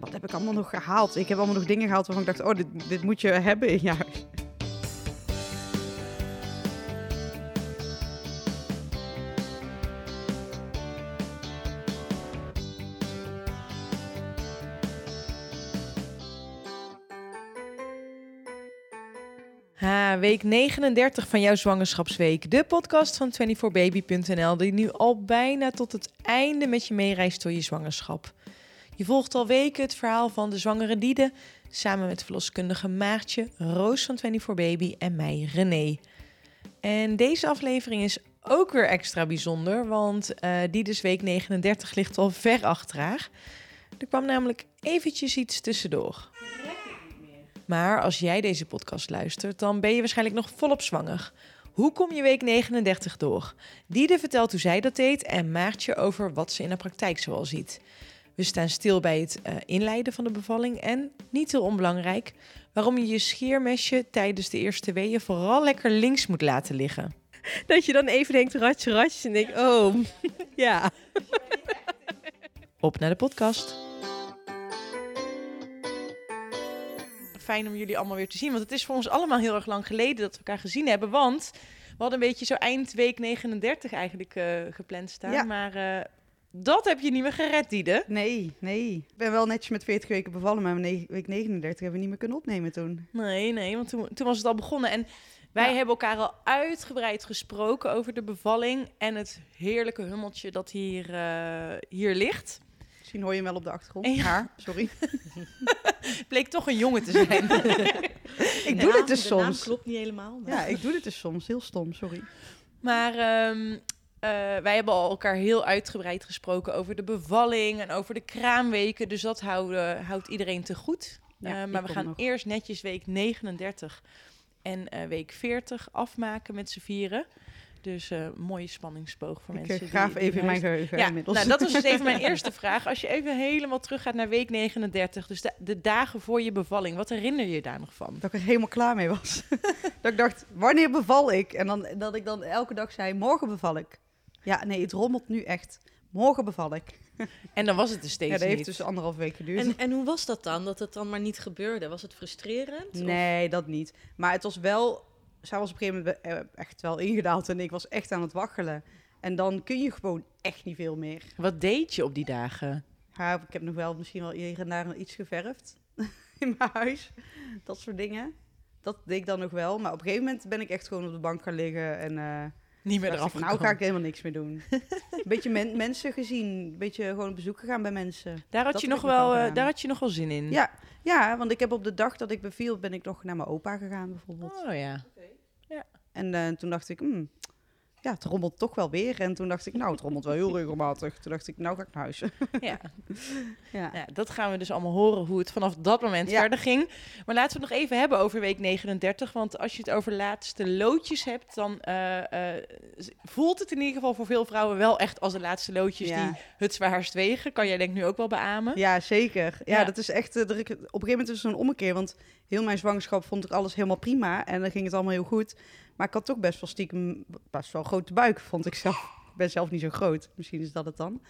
wat heb ik allemaal nog gehaald? Ik heb allemaal nog dingen gehaald waarvan ik dacht, oh, dit, dit moet je hebben in. Ha, week 39 van jouw zwangerschapsweek. De podcast van 24baby.nl die nu al bijna tot het einde met je meereist door je zwangerschap. Je volgt al weken het verhaal van de zwangere Diede samen met verloskundige Maartje, Roos van 24baby en mij, René. En deze aflevering is ook weer extra bijzonder, want uh, Diedes week 39 ligt al ver achter haar. Er kwam namelijk eventjes iets tussendoor. Maar als jij deze podcast luistert, dan ben je waarschijnlijk nog volop zwanger. Hoe kom je week 39 door? Diede vertelt hoe zij dat deed en Maartje over wat ze in de praktijk zoal ziet. We staan stil bij het uh, inleiden van de bevalling en, niet heel onbelangrijk, waarom je je scheermesje tijdens de eerste weeën vooral lekker links moet laten liggen. Dat je dan even denkt, ratje, ratje, en denkt, oh, ja. Op naar de podcast. fijn om jullie allemaal weer te zien. Want het is voor ons allemaal heel erg lang geleden dat we elkaar gezien hebben. Want we hadden een beetje zo eind week 39 eigenlijk uh, gepland staan. Ja. Maar uh, dat heb je niet meer gered, Diede. Nee, nee. Ik ben wel netjes met 40 weken bevallen, maar week 39 hebben we niet meer kunnen opnemen toen. Nee, nee, want toen, toen was het al begonnen. En wij ja. hebben elkaar al uitgebreid gesproken over de bevalling en het heerlijke hummeltje dat hier, uh, hier ligt. Misschien hoor je hem wel op de achtergrond. Ja. Haar, sorry. Bleek toch een jongen te zijn. ik doe dit dus soms. klopt niet helemaal. Maar. Ja, ik doe dit dus soms. Heel stom, sorry. Maar um, uh, wij hebben al elkaar heel uitgebreid gesproken over de bevalling en over de kraamweken. Dus dat houden, houdt iedereen te goed. Ja, uh, maar we gaan nog. eerst netjes week 39 en uh, week 40 afmaken met z'n vieren. Dus uh, mooie spanningsboog voor ik mensen. Ik graaf die, even in mijn geheugen ja, inmiddels. Nou, dat was dus even mijn eerste vraag. Als je even helemaal teruggaat naar week 39, dus de, de, dagen voor je bevalling, wat herinner je je daar nog van? Dat ik er helemaal klaar mee was. dat ik dacht, wanneer beval ik? En dan, dat ik dan elke dag zei, morgen beval ik. Ja, nee, het rommelt nu echt. Morgen beval ik. En dan was het er steeds Ja, dat heeft niet. dus anderhalf week geduurd. En, en hoe was dat dan, dat het dan maar niet gebeurde? Was het frustrerend? Nee, of? dat niet. Maar het was wel zij was op een gegeven moment echt wel ingedaald en ik was echt aan het waggelen. En dan kun je gewoon echt niet veel meer. Wat deed je op die dagen? Ja, ik heb nog wel misschien wel hier en daar iets geverfd in mijn huis. Dat soort dingen. Dat deed ik dan nog wel. Maar op een gegeven moment ben ik echt gewoon op de bank gaan liggen en... Uh, niet meer eraf ik, Nou ga ik helemaal niks meer doen. een beetje men mensen gezien. Een beetje gewoon op bezoek gegaan bij mensen. Daar had, dat je nog wel, uh, daar had je nog wel zin in. Ja, ja, want ik heb op de dag dat ik beviel, ben ik nog naar mijn opa gegaan bijvoorbeeld. Oh ja. Ja. En uh, toen dacht ik, hmm, ja, het rommelt toch wel weer. En toen dacht ik, nou, het rommelt wel heel regelmatig. Toen dacht ik, nou ga ik naar huis. ja. ja. ja. dat gaan we dus allemaal horen hoe het vanaf dat moment ja. verder ging. Maar laten we het nog even hebben over week 39. Want als je het over laatste loodjes hebt, dan uh, uh, voelt het in ieder geval voor veel vrouwen wel echt als de laatste loodjes ja. die het zwaarst wegen. Kan jij denk ik nu ook wel beamen? Ja, zeker. Ja, dat is echt, op een gegeven moment is het een ommekeer. Want heel mijn zwangerschap vond ik alles helemaal prima. En dan ging het allemaal heel goed. Maar ik had toch best wel stiekem best wel grote buik, vond ik zelf. Ik ben zelf niet zo groot. Misschien is dat het dan.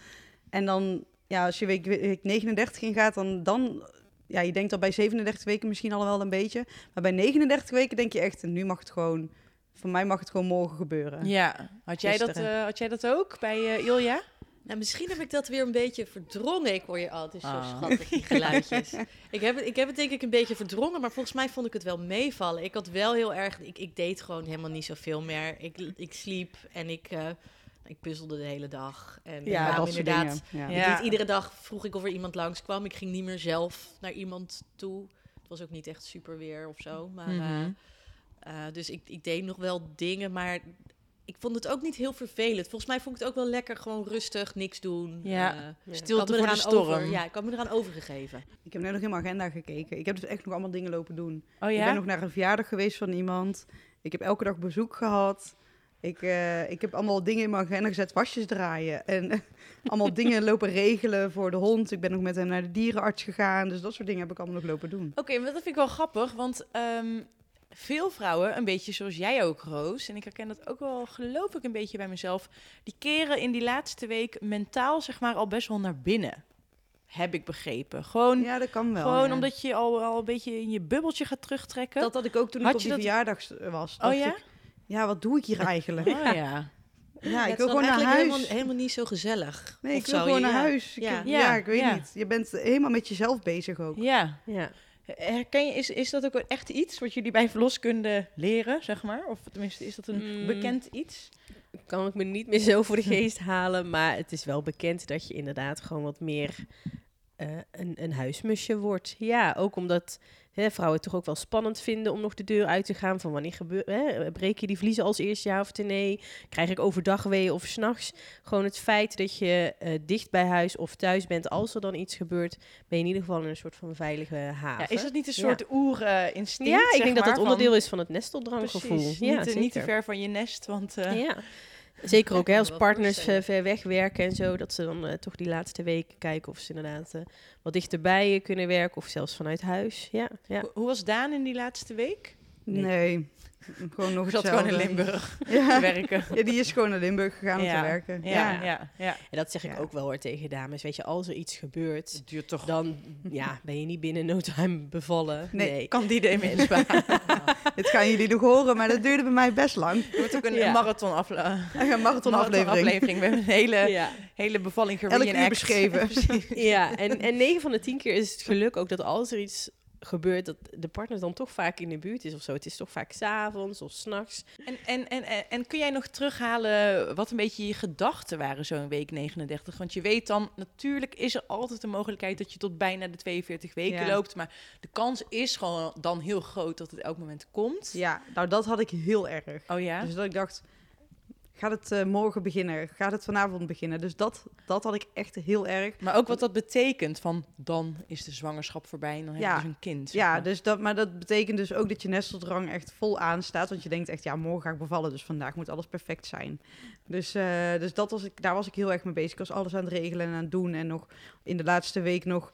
En dan, ja, als je week, week 39 ingaat, dan, dan... Ja, je denkt al bij 37 weken misschien al wel een beetje. Maar bij 39 weken denk je echt, nu mag het gewoon... Voor mij mag het gewoon morgen gebeuren. Ja, had jij, dat, uh, had jij dat ook bij uh, Ilja? Nou, misschien heb ik dat weer een beetje verdrongen. Ik hoor je altijd zo oh. schattig, die geluidjes. ik, heb het, ik heb het denk ik een beetje verdrongen, maar volgens mij vond ik het wel meevallen. Ik had wel heel erg... Ik, ik deed gewoon helemaal niet zoveel meer. Ik, ik sliep en ik... Uh, ik puzzelde de hele dag. En ja, inderdaad. Ja. Ja. Deed, iedere dag vroeg ik of er iemand langskwam. Ik ging niet meer zelf naar iemand toe. Het was ook niet echt super weer of zo. Maar, mm -hmm. uh, uh, dus ik, ik deed nog wel dingen, maar ik vond het ook niet heel vervelend. Volgens mij vond ik het ook wel lekker, gewoon rustig, niks doen. Ja, uh, stilte voor de storm. Over, ja, ik had me eraan overgegeven. Ik heb net nog in mijn agenda gekeken. Ik heb dus echt nog allemaal dingen lopen doen. Oh, ja? Ik ben nog naar een verjaardag geweest van iemand. Ik heb elke dag bezoek gehad. Ik, uh, ik heb allemaal dingen in mijn agenda gezet, wasjes draaien. En allemaal dingen lopen regelen voor de hond. Ik ben nog met hem naar de dierenarts gegaan. Dus dat soort dingen heb ik allemaal nog lopen doen. Oké, okay, maar dat vind ik wel grappig, want... Um veel vrouwen, een beetje zoals jij ook, Roos, en ik herken dat ook wel, geloof ik, een beetje bij mezelf, die keren in die laatste week mentaal, zeg maar, al best wel naar binnen. heb ik begrepen. Gewoon, Ja, dat kan wel. gewoon ja. omdat je al, al een beetje in je bubbeltje gaat terugtrekken. Dat had ik ook toen Had ik op je die dat- verjaardag was. oh ja? ik, ja, wat doe ik hier eigenlijk? Oh ja. Ja, Ja, ik het wil gewoon naar eigenlijk huis. Helemaal, helemaal niet zo gezellig. Nee, ik wil zou gewoon je- naar ja. huis. Ik- Ja. ja. Ja, ik weet ja. niet. Je bent helemaal met jezelf bezig ook. Ja. Ja. Herken je, is, is dat ook echt iets wat jullie bij verloskunde leren, zeg maar? Of tenminste, is dat een Mm. bekend iets? Kan ik me niet meer zo voor de geest halen. Maar het is wel bekend dat je inderdaad gewoon wat meer eh, een, een huismusje wordt. Ja, ook omdat hè, vrouwen het toch ook wel spannend vinden om nog de deur uit te gaan. Van wanneer gebeurt, hè, breek je die vliezen als eerste ja of nee? Krijg ik overdag weeën of s'nachts? Gewoon het feit dat je eh, dicht bij huis of thuis bent als er dan iets gebeurt, ben je in ieder geval in een soort van veilige haven. Ja, is dat niet een Ja. soort oer-instinct? Ja, ik denk dat maar, dat onderdeel van- is van het nesteldranggevoel. Precies, Ja, niet, te- niet te zeker. ver van je nest, want... eh, Ja. Zeker ook hè, als partners eh, ver weg werken en zo, dat ze dan eh, toch die laatste weken kijken of ze inderdaad eh, wat dichterbij kunnen werken of zelfs vanuit huis. Ja, ja. Hoe- Hoe was Daan in die laatste week? Nee. Nee, gewoon nog zat gewoon in. Limburg te Ja. werken? ja, die is gewoon naar Limburg gegaan om Ja. te werken. Ja, Ja, ja, ja. En dat zeg ik Ja. ook wel hoor tegen dames. Weet je, als er iets gebeurt, Het duurt toch... dan ja, ben je niet binnen no time bevallen. Nee. Nee. Candide inmiddels Dit gaan jullie nog horen, maar dat duurde bij mij best lang. Het wordt ook een Ja. marathon, afle Een marathon aflevering. aflevering. We hebben een hele, Ja, hele bevalling Elk uur gereenact. beschreven. Ja. En, en 9 van de 10 keer is het geluk ook dat als er iets gebeurt, dat de partner dan toch vaak in de buurt is of zo. Het is toch vaak s'avonds of s'nachts. En, en, en, en, en kun jij nog terughalen wat een beetje je gedachten waren zo in week 39? Want je weet dan, natuurlijk is er altijd de mogelijkheid dat je tot bijna de 42 weken Ja. loopt. Maar de kans is gewoon dan heel groot dat het elk moment komt. Ja, nou dat had ik heel erg. Oh ja? Dus dat ik dacht, gaat het eh, morgen beginnen? Gaat het vanavond beginnen? Dus dat, dat had ik echt heel erg. Maar ook wat dat betekent van dan is de zwangerschap voorbij en dan heb je dus een kind. Ja, maar. dus dat, maar dat betekent dus ook dat je nesteldrang echt vol aanstaat. Want je denkt echt, ja, morgen ga ik bevallen, dus vandaag moet alles perfect zijn. Dus, eh, dus dat was ik, daar was ik heel erg mee bezig. Ik was alles aan het regelen en aan het doen. En nog in de laatste week nog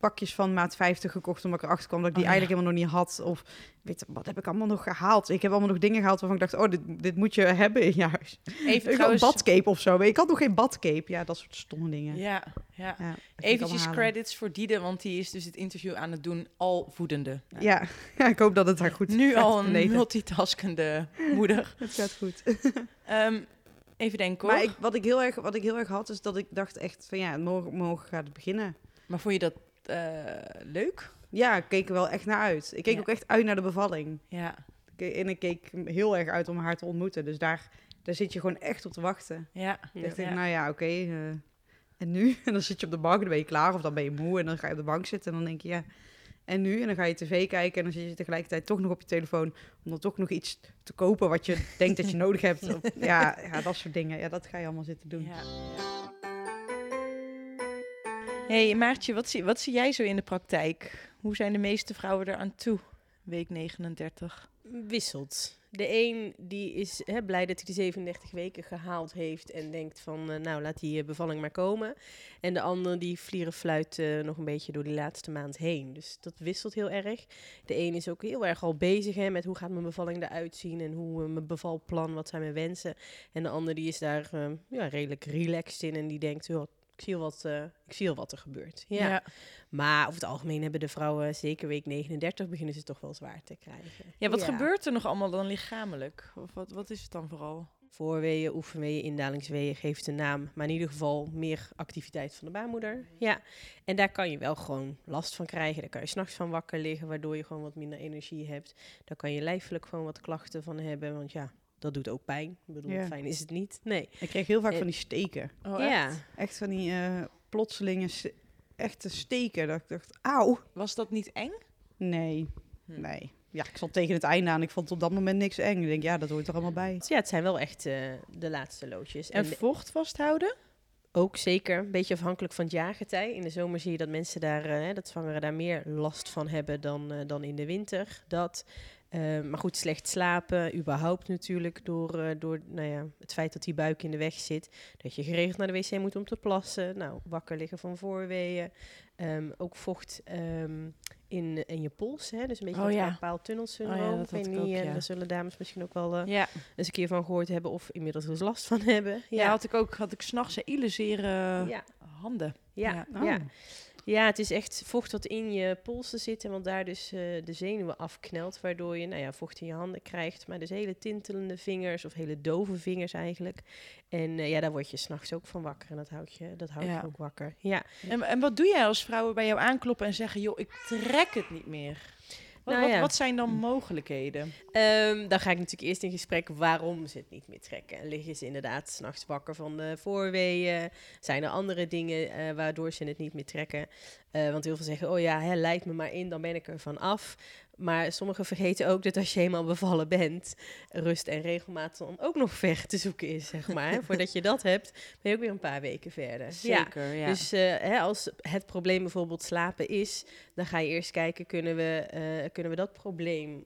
pakjes van maat 50 gekocht, omdat ik erachter kwam dat ik die Oh, ja. eigenlijk helemaal nog niet had. Of weet wat heb ik allemaal nog gehaald? Ik heb allemaal nog dingen gehaald waarvan ik dacht, oh, dit, dit moet je hebben in je huis. Even een badcape of zo. Ik had nog geen badcape. Ja, dat soort stomme dingen. Ja, ja. Eventjes credits voor Diede, want die is dus het interview aan het doen al voedende. Ja. ja, ik hoop dat het daar goed nu al een beneden. multitaskende moeder. Het gaat goed. Ehm, even denken hoor. Maar ik, wat, ik heel erg, wat ik heel erg had, is dat ik dacht echt van ja, morgen, morgen gaat het beginnen. Maar vond je dat eh, leuk? Ja, ik keek er wel echt naar uit. Ik keek Ja. ook echt uit naar de bevalling. Ja, Ik En ik keek heel erg uit om haar te ontmoeten. Dus daar, daar zit je gewoon echt op te wachten. ja. Ik dacht, ja. nou ja, oké. eh, en nu? En dan zit je op de bank, dan ben je klaar. Of dan ben je moe en dan ga je op de bank zitten. En dan denk je, ja, en nu? En dan ga je tv kijken en dan zit je tegelijkertijd toch nog op je telefoon. Om dan toch nog iets te kopen wat je denkt dat je nodig hebt. Of, ja, ja, dat soort dingen. Ja, dat ga je allemaal zitten doen. Ja. Hey, Maartje, wat zie, wat zie jij zo in de praktijk? Hoe zijn de meeste vrouwen eraan toe? Week 39. wisselt. De een die is hè, blij dat hij de 37 weken gehaald heeft en denkt van, eh, nou laat die eh, bevalling maar komen. En de ander die vlieren fluit eh, nog een beetje door die laatste maand heen. Dus dat wisselt heel erg. De een is ook heel erg al bezig hè, met hoe gaat mijn bevalling eruit zien en hoe mijn bevalplan, wat zijn mijn wensen. En de ander die is daar ja, redelijk relaxed in en die denkt, "Joh, ik zie, al wat, eh, ik zie al wat er gebeurt. Ja. Maar over het algemeen hebben de vrouwen, zeker week 39, beginnen ze toch wel zwaar te krijgen. Ja, wat Ja. gebeurt er nog allemaal dan lichamelijk? Of wat, wat is het dan vooral? Voorweeën, oefenweeën, indalingsweeën geeft een naam. Maar in ieder geval meer activiteit van de baarmoeder. Ja, en daar kan je wel gewoon last van krijgen. Daar kan je s'nachts van wakker liggen, waardoor je gewoon wat minder energie hebt. Daar kan je lijfelijk gewoon wat klachten van hebben. Want ja, dat doet ook pijn. Ik bedoel, Ja. fijn is het niet. Nee. Ik kreeg heel vaak Eh, van die steken. Oh, ja. Echt van die eh plotselinge echte steken. Dat ik dacht, auw. Was dat niet eng? Nee, Hm. nee. Ja, ik zat tegen het einde aan. Ik vond op dat moment niks eng. Ik denk, ja, dat hoort er allemaal bij. Ja, het zijn wel echt eh, de laatste loodjes. En vocht vasthouden? Ook zeker, een beetje afhankelijk van het jaargetij. In de zomer zie je dat mensen daar, hè, dat zwangeren daar meer last van hebben dan, eh, dan in de winter. Dat. Eh, maar goed, slecht slapen, überhaupt natuurlijk, door, eh, door nou ja, het feit dat die buik in de weg zit. Dat je geregeld naar de wc moet om te plassen. Nou, wakker liggen van voorweeën. Ehm, ook vocht ehm, in, in je pols, hè? dus een beetje Oh carpaaltunnelsyndroom. Oh ja, dat Ik niet, ook, eh, ja. Daar zullen dames misschien ook wel eh, Ja. eens een keer van gehoord hebben of inmiddels dus last van hebben. ja, had ik ook. Had ik s'nachts een ile zere ja. handen. Ja, Ja. ja. Ja, het is echt vocht wat in je polsen zit en want daar dus eh, de zenuwen afknelt, waardoor je nou ja, vocht in je handen krijgt, maar dus hele tintelende vingers of hele dove vingers eigenlijk. En eh, ja, daar word je s'nachts ook van wakker en dat houdt je, dat houdt Ja. je ook wakker. Ja, En, en wat doe jij als vrouwen bij jou aankloppen en zeggen, joh, ik trek het niet meer? Wat, Nou wat, ja. wat zijn dan mogelijkheden? Ehm, dan ga ik natuurlijk eerst in gesprek waarom ze het niet meer trekken. En liggen ze inderdaad s'nachts wakker van de voorweeën? Zijn er andere dingen eh, waardoor ze het niet meer trekken? Eh, want heel veel zeggen, oh ja, hè, leid me maar in, dan ben ik er van af. Maar sommigen vergeten ook dat als je helemaal bevallen bent, rust en regelmaat dan ook nog ver te zoeken is, zeg maar. Voordat je dat hebt, ben je ook weer een paar weken verder. Zeker, ja. Dus eh, hè, als het probleem bijvoorbeeld slapen is, dan ga je eerst kijken, kunnen we, eh, kunnen we dat probleem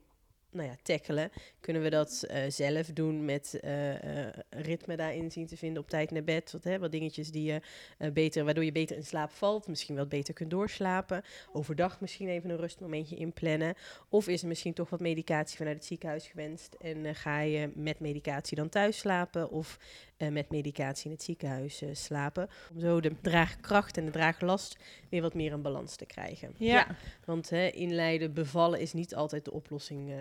nou ja, tackelen? Kunnen we dat eh, zelf doen met eh, eh, ritme daarin zien te vinden op tijd naar bed? Wat, hè, wat dingetjes die je beter, waardoor je beter in slaap valt, misschien wat beter kunt doorslapen. Overdag misschien even een rustmomentje inplannen. Of is er misschien toch wat medicatie vanuit het ziekenhuis gewenst en ga je met medicatie dan thuis slapen of eh, met medicatie in het ziekenhuis eh, slapen. Om zo de draagkracht en de draaglast weer wat meer in balans te krijgen. Ja. want hè, inleiden, bevallen is niet altijd de oplossing, eh,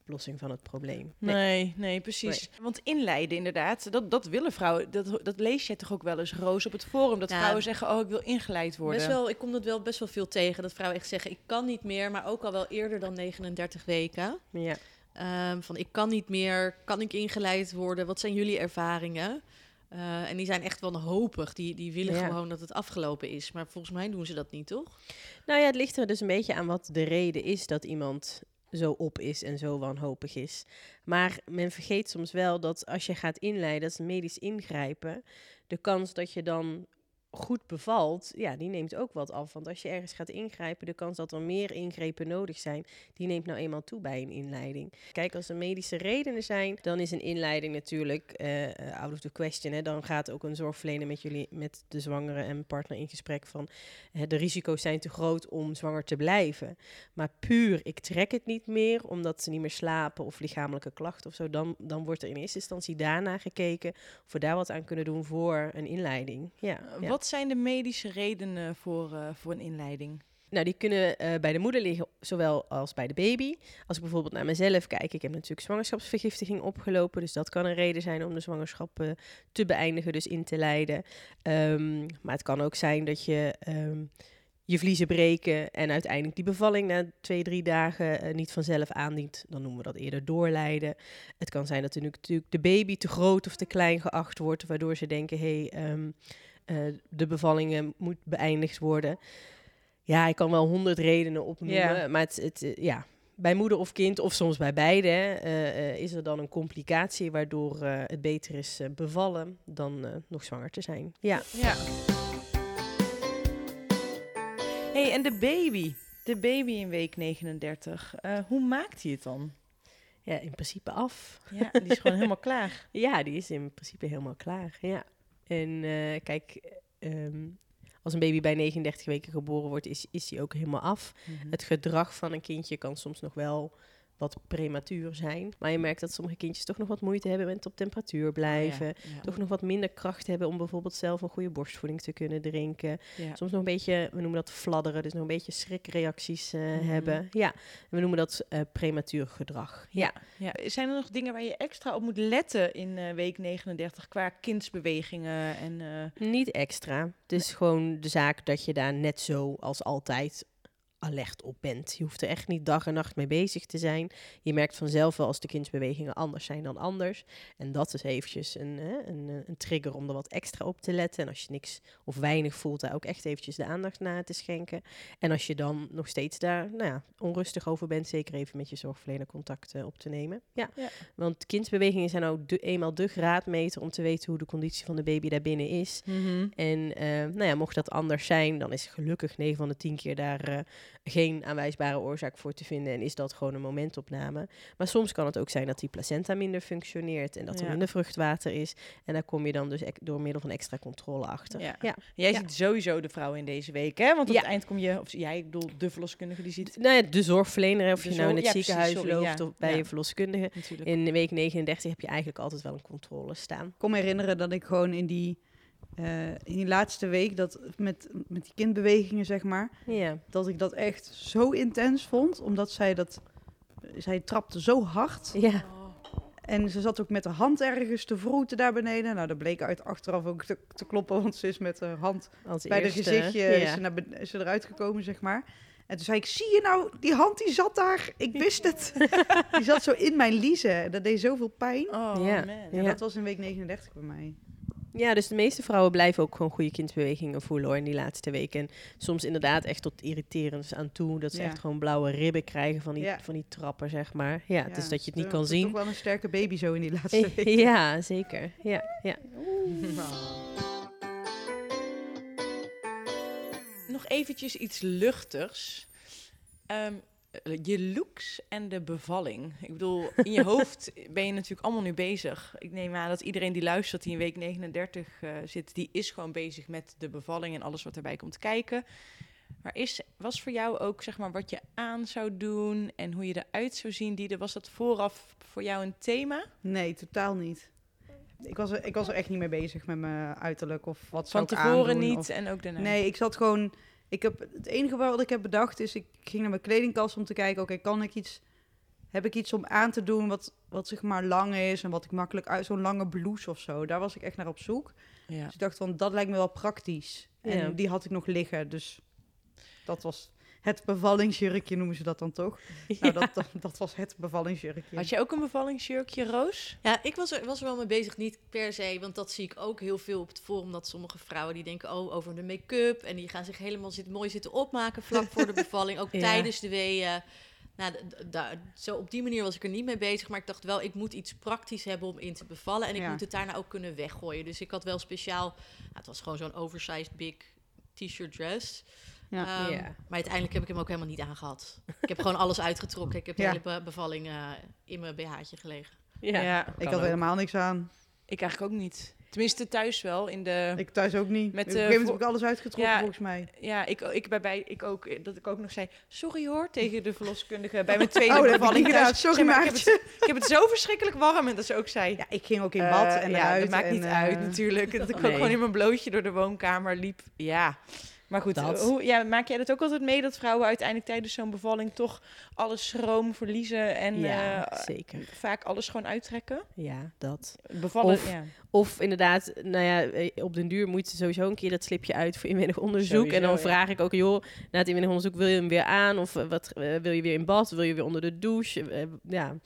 oplossing van het probleem. Nee, nee, precies. Want inleiden inderdaad, dat, dat willen vrouwen. Dat, dat lees je toch ook wel eens, Roos, op het forum. Dat Ja. vrouwen zeggen, oh, ik wil ingeleid worden. Best wel, ik kom dat wel best wel veel tegen. Dat vrouwen echt zeggen, ik kan niet meer. Maar ook al wel eerder dan 39 weken. Ja. Ehm, van ik kan niet meer, kan ik ingeleid worden? Wat zijn jullie ervaringen? Eh, en die zijn echt wanhopig. Die, die willen Ja. gewoon dat het afgelopen is. Maar volgens mij doen ze dat niet, toch? Nou ja, het ligt er dus een beetje aan wat de reden is dat iemand zo op is en zo wanhopig is. Maar men vergeet soms wel dat als je gaat inleiden, dat is medisch ingrijpen, de kans dat je dan goed bevalt, ja, die neemt ook wat af. Want als je ergens gaat ingrijpen, de kans dat er meer ingrepen nodig zijn, die neemt nou eenmaal toe bij een inleiding. Kijk, als er medische redenen zijn, dan is een inleiding natuurlijk eh, eh, out of the question. Hè. Dan gaat ook een zorgverlener met jullie, met de zwangere en partner in gesprek van eh, de risico's zijn te groot om zwanger te blijven. Maar puur, ik trek het niet meer omdat ze niet meer slapen of lichamelijke klachten of zo, dan, dan wordt er in eerste instantie daarna gekeken of we daar wat aan kunnen doen voor een inleiding. Ja, ja. Wat zijn de medische redenen voor, eh, voor een inleiding? Nou, die kunnen eh, bij de moeder liggen, zowel als bij de baby. Als ik bijvoorbeeld naar mezelf kijk, ik heb natuurlijk zwangerschapsvergiftiging opgelopen. Dus dat kan een reden zijn om de zwangerschap eh, te beëindigen, dus in te leiden. Ehm, maar het kan ook zijn dat je ehm, je vliezen breken en uiteindelijk die bevalling na twee, drie dagen niet vanzelf aandient. Dan noemen we dat eerder doorlijden. Het kan zijn dat er natuurlijk de baby te groot of te klein geacht wordt, waardoor ze denken, hé, hey, ehm, eh, de bevalling eh, moet beëindigd worden. Ja, ik kan wel honderd redenen opnoemen, maar het, het, eh, ja, bij moeder of kind, of soms bij beide, eh, is er dan een complicatie waardoor het beter is bevallen dan nog zwanger te zijn. Ja. Ja. hey, en de baby. De baby in week 39. Eh, hoe maakt hij het dan? ja, in principe af. Ja, die is gewoon helemaal klaar. Ja, die is in principe helemaal klaar. Ja. En eh, kijk, ehm, als een baby bij 39 weken geboren wordt, is, is die ook helemaal af. Het gedrag van een kindje kan soms nog wel wat prematuur zijn. Maar je merkt dat sommige kindjes toch nog wat moeite hebben met op temperatuur blijven. Ja, ja. Toch nog wat minder kracht hebben om bijvoorbeeld zelf een goede borstvoeding te kunnen drinken. Ja. Soms nog een beetje, we noemen dat fladderen, dus nog een beetje schrikreacties eh, Mhm. hebben. Ja, we noemen dat eh, prematuur gedrag. Ja. Ja. Zijn er nog dingen waar je extra op moet letten in eh, week 39 qua kindsbewegingen en Niet extra. Het is gewoon de zaak dat je daar net zo als altijd alert op bent. Je hoeft er echt niet dag en nacht mee bezig te zijn. Je merkt vanzelf wel als de kindsbewegingen anders zijn dan anders. En dat is eventjes een, een, eh, een trigger om er wat extra op te letten. En als je niks of weinig voelt, daar ook echt eventjes de aandacht naar te schenken. En als je dan nog steeds daar nou ja, onrustig over bent, zeker even met je zorgverlener contact eh, op te nemen. Ja. Ja. Want kindsbewegingen zijn ook de, eenmaal de graadmeter om te weten hoe de conditie van de baby daarbinnen is. En eh, nou ja, mocht dat anders zijn, dan is gelukkig 9 van de 10 keer daar geen aanwijsbare oorzaak voor te vinden. En is dat gewoon een momentopname. Maar soms kan het ook zijn dat die placenta minder functioneert en dat er Ja. minder vruchtwater is. En daar kom je dan dus door middel van extra controle achter. Ja. ja. Jij Ja. ziet sowieso de vrouw in deze week, hè? Want op Ja. het eind kom je, of jij, ik bedoel, de verloskundige die ziet Nou ja, de zorgverlener, of De je nou in het ja, precies, ziekenhuis sorry, loopt ja. of bij Ja. je verloskundige. natuurlijk. In week 39 heb je eigenlijk altijd wel een controle staan. Ik kon me herinneren dat ik gewoon in die eh, in die laatste week, dat met, met die kindbewegingen, zeg maar, Ja. dat ik dat echt zo intens vond. Omdat zij dat, zij trapte zo hard. Ja. En ze zat ook met de hand ergens te vroeten daar beneden. Nou, dat bleek uit achteraf ook te, te kloppen, want ze is met haar hand Als bij de eerste, gezichtje is, ze naar, is ze eruit gekomen, zeg maar. En toen zei ik, zie je nou, die hand die zat daar. Ik wist het. die zat zo in mijn liezen. Dat deed zoveel pijn. Oh Ja. man. Ja, Ja. dat was in week 39 bij mij. Ja, dus de meeste vrouwen blijven ook gewoon goede kindsbewegingen voelen hoor in die laatste weken. En soms inderdaad echt tot irriterends aan toe. Dat ze Ja. echt gewoon blauwe ribben krijgen van die, Ja. van die trappen, zeg maar. Ja, dus dat je het niet kan toch zien. wel een sterke baby zo in die laatste week. Ja, zeker. Ja, ja. Nog eventjes iets luchtigs. Ehm, je looks en de bevalling. Ik bedoel, in je hoofd ben je natuurlijk allemaal nu bezig. Ik neem aan dat iedereen die luistert, die in week 39 eh, zit, die is gewoon bezig met de bevalling en alles wat erbij komt kijken. Maar is, was voor jou ook, zeg maar, wat je aan zou doen en hoe je eruit zou zien, Diede, was dat vooraf voor jou een thema? Nee, totaal niet. Ik was, er, ik was er echt niet mee bezig met mijn uiterlijk of wat Van zou ik tevoren niet of- en ook daarna? Nee, ik zat gewoon... Ik heb, het enige wat ik heb bedacht is, ik ging naar mijn kledingkast om te kijken, oké, kan ik iets... Heb ik iets om aan te doen wat, wat zeg maar lang is en wat ik makkelijk uit... Zo'n lange blouse of zo, daar was ik echt naar op zoek. Ja. Dus ik dacht van, dat lijkt me wel praktisch. En Ja. die had ik nog liggen, dus dat was het bevallingsjurkje, noemen ze dat dan toch? Nou, dat, dat, dat was het bevallingsjurkje. Had je ook een bevallingsjurkje, Roos? Ja, ik was er, was er wel mee bezig, niet per se, want dat zie ik ook heel veel op het forum, dat sommige vrouwen die denken oh, over de make-up en die gaan zich helemaal zitten, mooi zitten opmaken vlak voor de bevalling, ook Ja. tijdens de weeën. Nou, zo op die manier was ik er niet mee bezig, maar ik dacht wel, ik moet iets praktisch hebben om in te bevallen en ik Ja. moet het daarna ook kunnen weggooien. Dus ik had wel speciaal, nou, het was gewoon zo'n oversized big t-shirt dress. Ja. Ehm, Ja. Maar uiteindelijk heb ik hem ook helemaal niet aangehad. Ik heb gewoon alles uitgetrokken. Ik heb de Ja. hele be- bevalling eh, in mijn BH'tje gelegen. Ja. ik had helemaal niks aan. Ik eigenlijk ook niet. Tenminste, thuis wel. In de... Ik thuis ook niet. Met, Op een eh, gegeven moment heb ik alles uitgetrokken, Ja. volgens mij. Ja, ik, ik, bij, bij, ik ook. eh, Dat ik ook nog zei, sorry hoor, tegen de verloskundige bij mijn tweede Oh, bevalling. thuis. Sorry, Zeg maar, ik, heb maatje. het, ik heb het zo verschrikkelijk warm. En dat ze ook zei... Ja, ik ging ook in eh, bad en ja, eruit. dat maakt en, niet eh, uit natuurlijk. Dat ik Nee. ook gewoon in mijn blootje door de woonkamer liep. Ja. Maar goed, Dat. hoe, ja, maak jij dat ook altijd mee dat vrouwen uiteindelijk tijdens zo'n bevalling toch alle schroom verliezen en Ja, eh, zeker. vaak alles gewoon uittrekken? Ja, dat. Bevallen, Of- ja. Of inderdaad, nou ja, eh, op den duur moet ze sowieso een keer dat slipje uit voor inwendig onderzoek. Sowieso, en dan ja. vraag ik ook, joh, na het inwendig onderzoek wil je hem weer aan? Of eh, wat wil je weer in bad? Wil je weer onder de douche? Ja,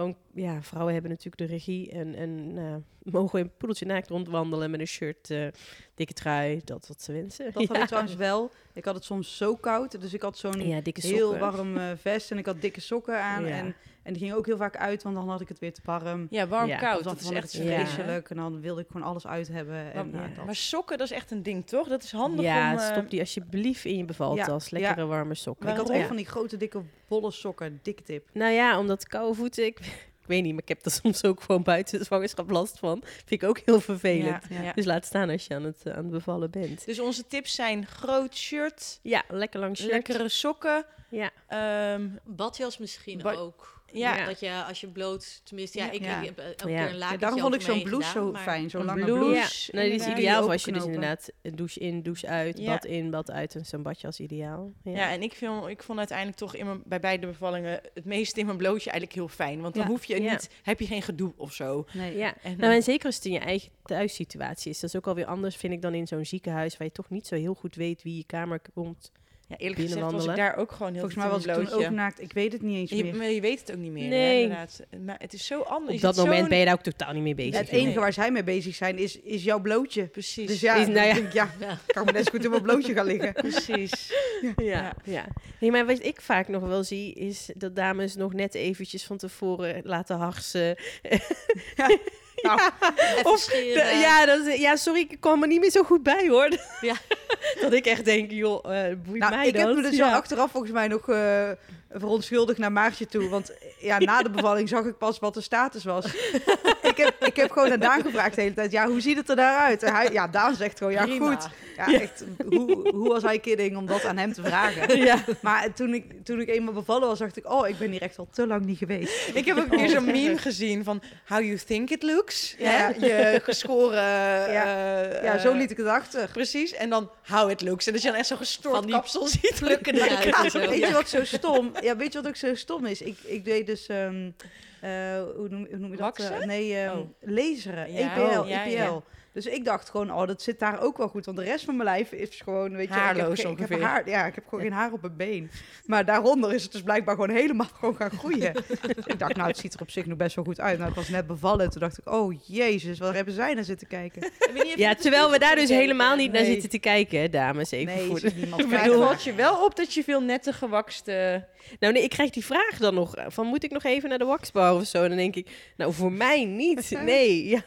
gewoon, ja, vrouwen hebben natuurlijk de regie en, en nou, mogen in poedeltje naakt rondwandelen met een shirt, eh, dikke trui, dat wat ze wensen. Dat had ja. ik trouwens wel. Ik had het soms zo koud, dus ik had zo'n Ja, heel warm eh, vest en ik had dikke sokken aan. Ja. En, en die ging ook heel vaak uit, want dan had ik het weer te warm. Ja, warm, Ja, koud. Dan Dat is echt Ja. vreselijk en dan wilde ik gewoon alles uit hebben. En, Maar, dat- maar sokken, dat is echt een ding, toch? Dat is handig Ja, om... eh, stop die alsjeblieft in je bevaltas. Ja, Lekkere warme sokken. ik had ook van die grote, dikke, bolle sokken. Dikke tip. Nou ja, omdat koude voeten, ik, ik weet niet, maar ik heb er soms ook gewoon buiten de zwangerschap last van. Vind ik ook heel vervelend. Ja, ja. Dus laat staan als je aan het, eh, aan het bevallen bent. Dus onze tips zijn groot shirt, Ja, lekker lang shirt. lekkere sokken. Ja. ehm, Badjas misschien Ba- ook. Ja. Ja. Dat je als je bloot, tenminste, ja, Ja. ik, heb elke Ja. keer een Ja, laken. daarom vond ik zo'n blouse zo fijn, zo'n lange blouse. blouse. Ja, nou, die is ideaal voor als je dus inderdaad een douche in, douche uit, Ja. bad in, bad uit en zo'n badjas ideaal. Ja. ja. en ik, vind, ik vond uiteindelijk toch in mijn, bij beide bevallingen het meeste in mijn blootje eigenlijk heel fijn. Want dan hoef je Ja. niet, heb je geen gedoe of zo. Nee. Ja. En, Nou, eh, en zeker als het in je eigen thuissituatie is. Dat is ook alweer anders, vind ik, dan in zo'n ziekenhuis... waar je toch niet zo heel goed weet wie je kamer komt. Ja, eerlijk gezegd was ik daar ook gewoon heel Volgens mij was ik toen ook naakt. Ik weet het niet eens Je, meer. maar je weet het ook niet meer, Nee. hè, inderdaad. Maar het is zo anders. Op dat moment ben je daar ook totaal niet mee bezig. het enige waar zij mee bezig zijn is, is jouw blootje. Precies. Dus ja, Is- nou ja. denk ja, Ja. kan me net zo goed in mijn blootje gaan liggen. Precies. Ja, ja. Nee, maar wat ik vaak nog wel zie, is dat dames nog net eventjes van tevoren laten harsen. Even Of scheren. De- ja, dat, is- ja, sorry, ik kwam er niet meer zo goed bij hoor. Ja. dat ik echt denk, joh, uh, boeit nou, mij ik dat? heb me dus Ja. wel achteraf volgens mij nog uh, verontschuldigd naar Maartje toe. Want ja, na de bevalling zag ik pas wat de status was. ik, heb, ik heb gewoon aan Daan gevraagd de hele tijd, ja, hoe ziet het er daaruit? En hij, ja, Daan zegt gewoon, ja, Prima. goed. Ja, echt, hoe, hoe was hij kidding om dat aan hem te vragen? Ja. Maar toen ik, toen ik eenmaal bevallen was, dacht ik, oh, ik ben hier echt al te lang niet geweest. Ik heb ook een keer zo'n Oh. meme gezien van how you think it looks. Ja. Ja. Je geschoren... Ja. eh, Ja, zo liet ik het achter. Precies. En dan how it looks. En dat je dan echt zo'n Van gestoord kapsel ziet. Plukken eruit en zo. Weet Ja. je wat zo stom? Ja, weet je wat ook zo stom is? Ik, ik deed dus, ehm, eh, hoe, noem, hoe noem je dat? Eh, nee, ehm Oh. laseren, Ja, EPL, oh, ja, EPL. Ja. Dus ik dacht gewoon, oh, dat zit daar ook wel goed. Want de rest van mijn lijf is gewoon, weet je... Haarloos ik heb, geen- ik heb ongeveer. haar, ja, ik heb gewoon geen haar op mijn been. Maar daaronder is het dus blijkbaar gewoon helemaal gewoon gaan groeien. Dus ik dacht, nou, het ziet er op zich nog best wel goed uit. Nou, ik was net bevallen. en Toen dacht ik, oh, jezus, waar hebben zij naar zitten kijken? Ja, terwijl we daar dus helemaal niet naar Nee. zitten te kijken, dames. Even Nee, voor de... niemand valt je wel op dat je veel nette gewakste... Nou nee, ik krijg die vraag dan nog eh, van moet ik nog even naar de waxbar of zo? En dan denk ik, nou voor mij niet. Nee, ja.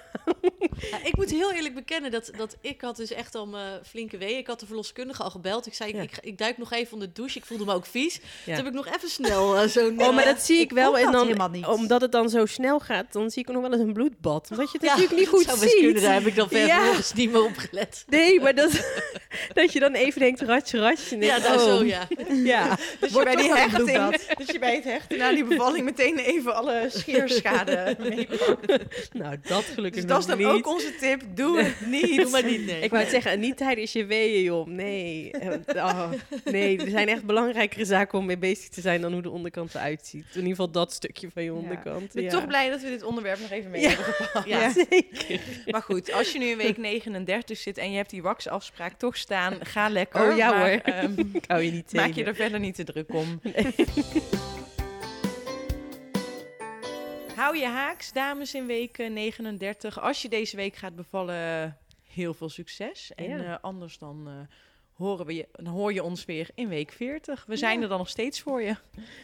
Ja, ik moet heel eerlijk bekennen dat, dat ik had dus echt al mijn flinke wee. Ik had de verloskundige al gebeld. Ik zei, Ja. ik, ik, ik duik nog even onder de douche. Ik voelde me ook vies. Ja. Toen heb ik nog even snel eh, zo'n... Oh, maar eh, dat zie ik, ik wel. En dat dan, helemaal niet. omdat het dan zo snel gaat, dan zie ik nog wel eens een bloedbad. Omdat je het ja, natuurlijk niet dat goed zou best kunnen. ziet. Daar heb ik dan Ja. vervolgens niet meer op gelet. Nee, maar dat, dat je dan even denkt, ratje, ratje. Ja, nou oh, zo, ja. ja. Dus je Wordt bij die hechting, bloedbad. dus je bij het hechten na die bevalling meteen even alle scheerschade meepakt. Nou, dat gelukkig Dus dat is dan niet. ook onze tip. Doe het niet. Doe maar niet, nee. Ik wou het zeggen, en niet tijdens je weeën, joh. Nee. Eh, oh, nee, er zijn echt belangrijkere zaken om mee bezig te zijn dan hoe de onderkant eruit ziet. In ieder geval dat stukje van je onderkant. Ik ben toch blij dat we dit onderwerp nog even mee Ja. hebben gepakt. Ja. Zeker. Maar goed, als je nu in week 39 zit en je hebt die waxafspraak toch staan, ga lekker. Oh, ja, maar, hoor. ehm, Ik hou je niet tegen. maak je er verder niet te druk om. Hou je haaks, dames, in week eh, 39. Als je deze week gaat bevallen, heel veel succes. En Ja. eh, anders dan, eh, horen we je, dan hoor je ons weer in week 40. We zijn er dan nog steeds voor je.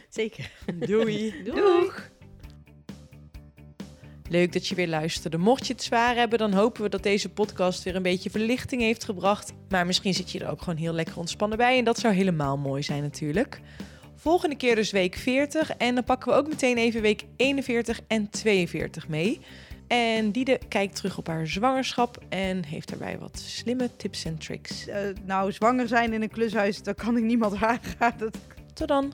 Zeker. Doei. Doeg. Leuk dat je weer luisterde. Mocht je het zwaar hebben, dan hopen we dat deze podcast weer een beetje verlichting heeft gebracht. Maar misschien zit je er ook gewoon heel lekker ontspannen bij. En dat zou helemaal mooi zijn natuurlijk. Volgende keer dus week 40. En dan pakken we ook meteen even week 41 en 42 mee. En Diede kijkt terug op haar zwangerschap en heeft daarbij wat slimme tips en tricks. Eh, nou, zwanger zijn in een klushuis, dat kan ik niemand aanraden. Tot dan!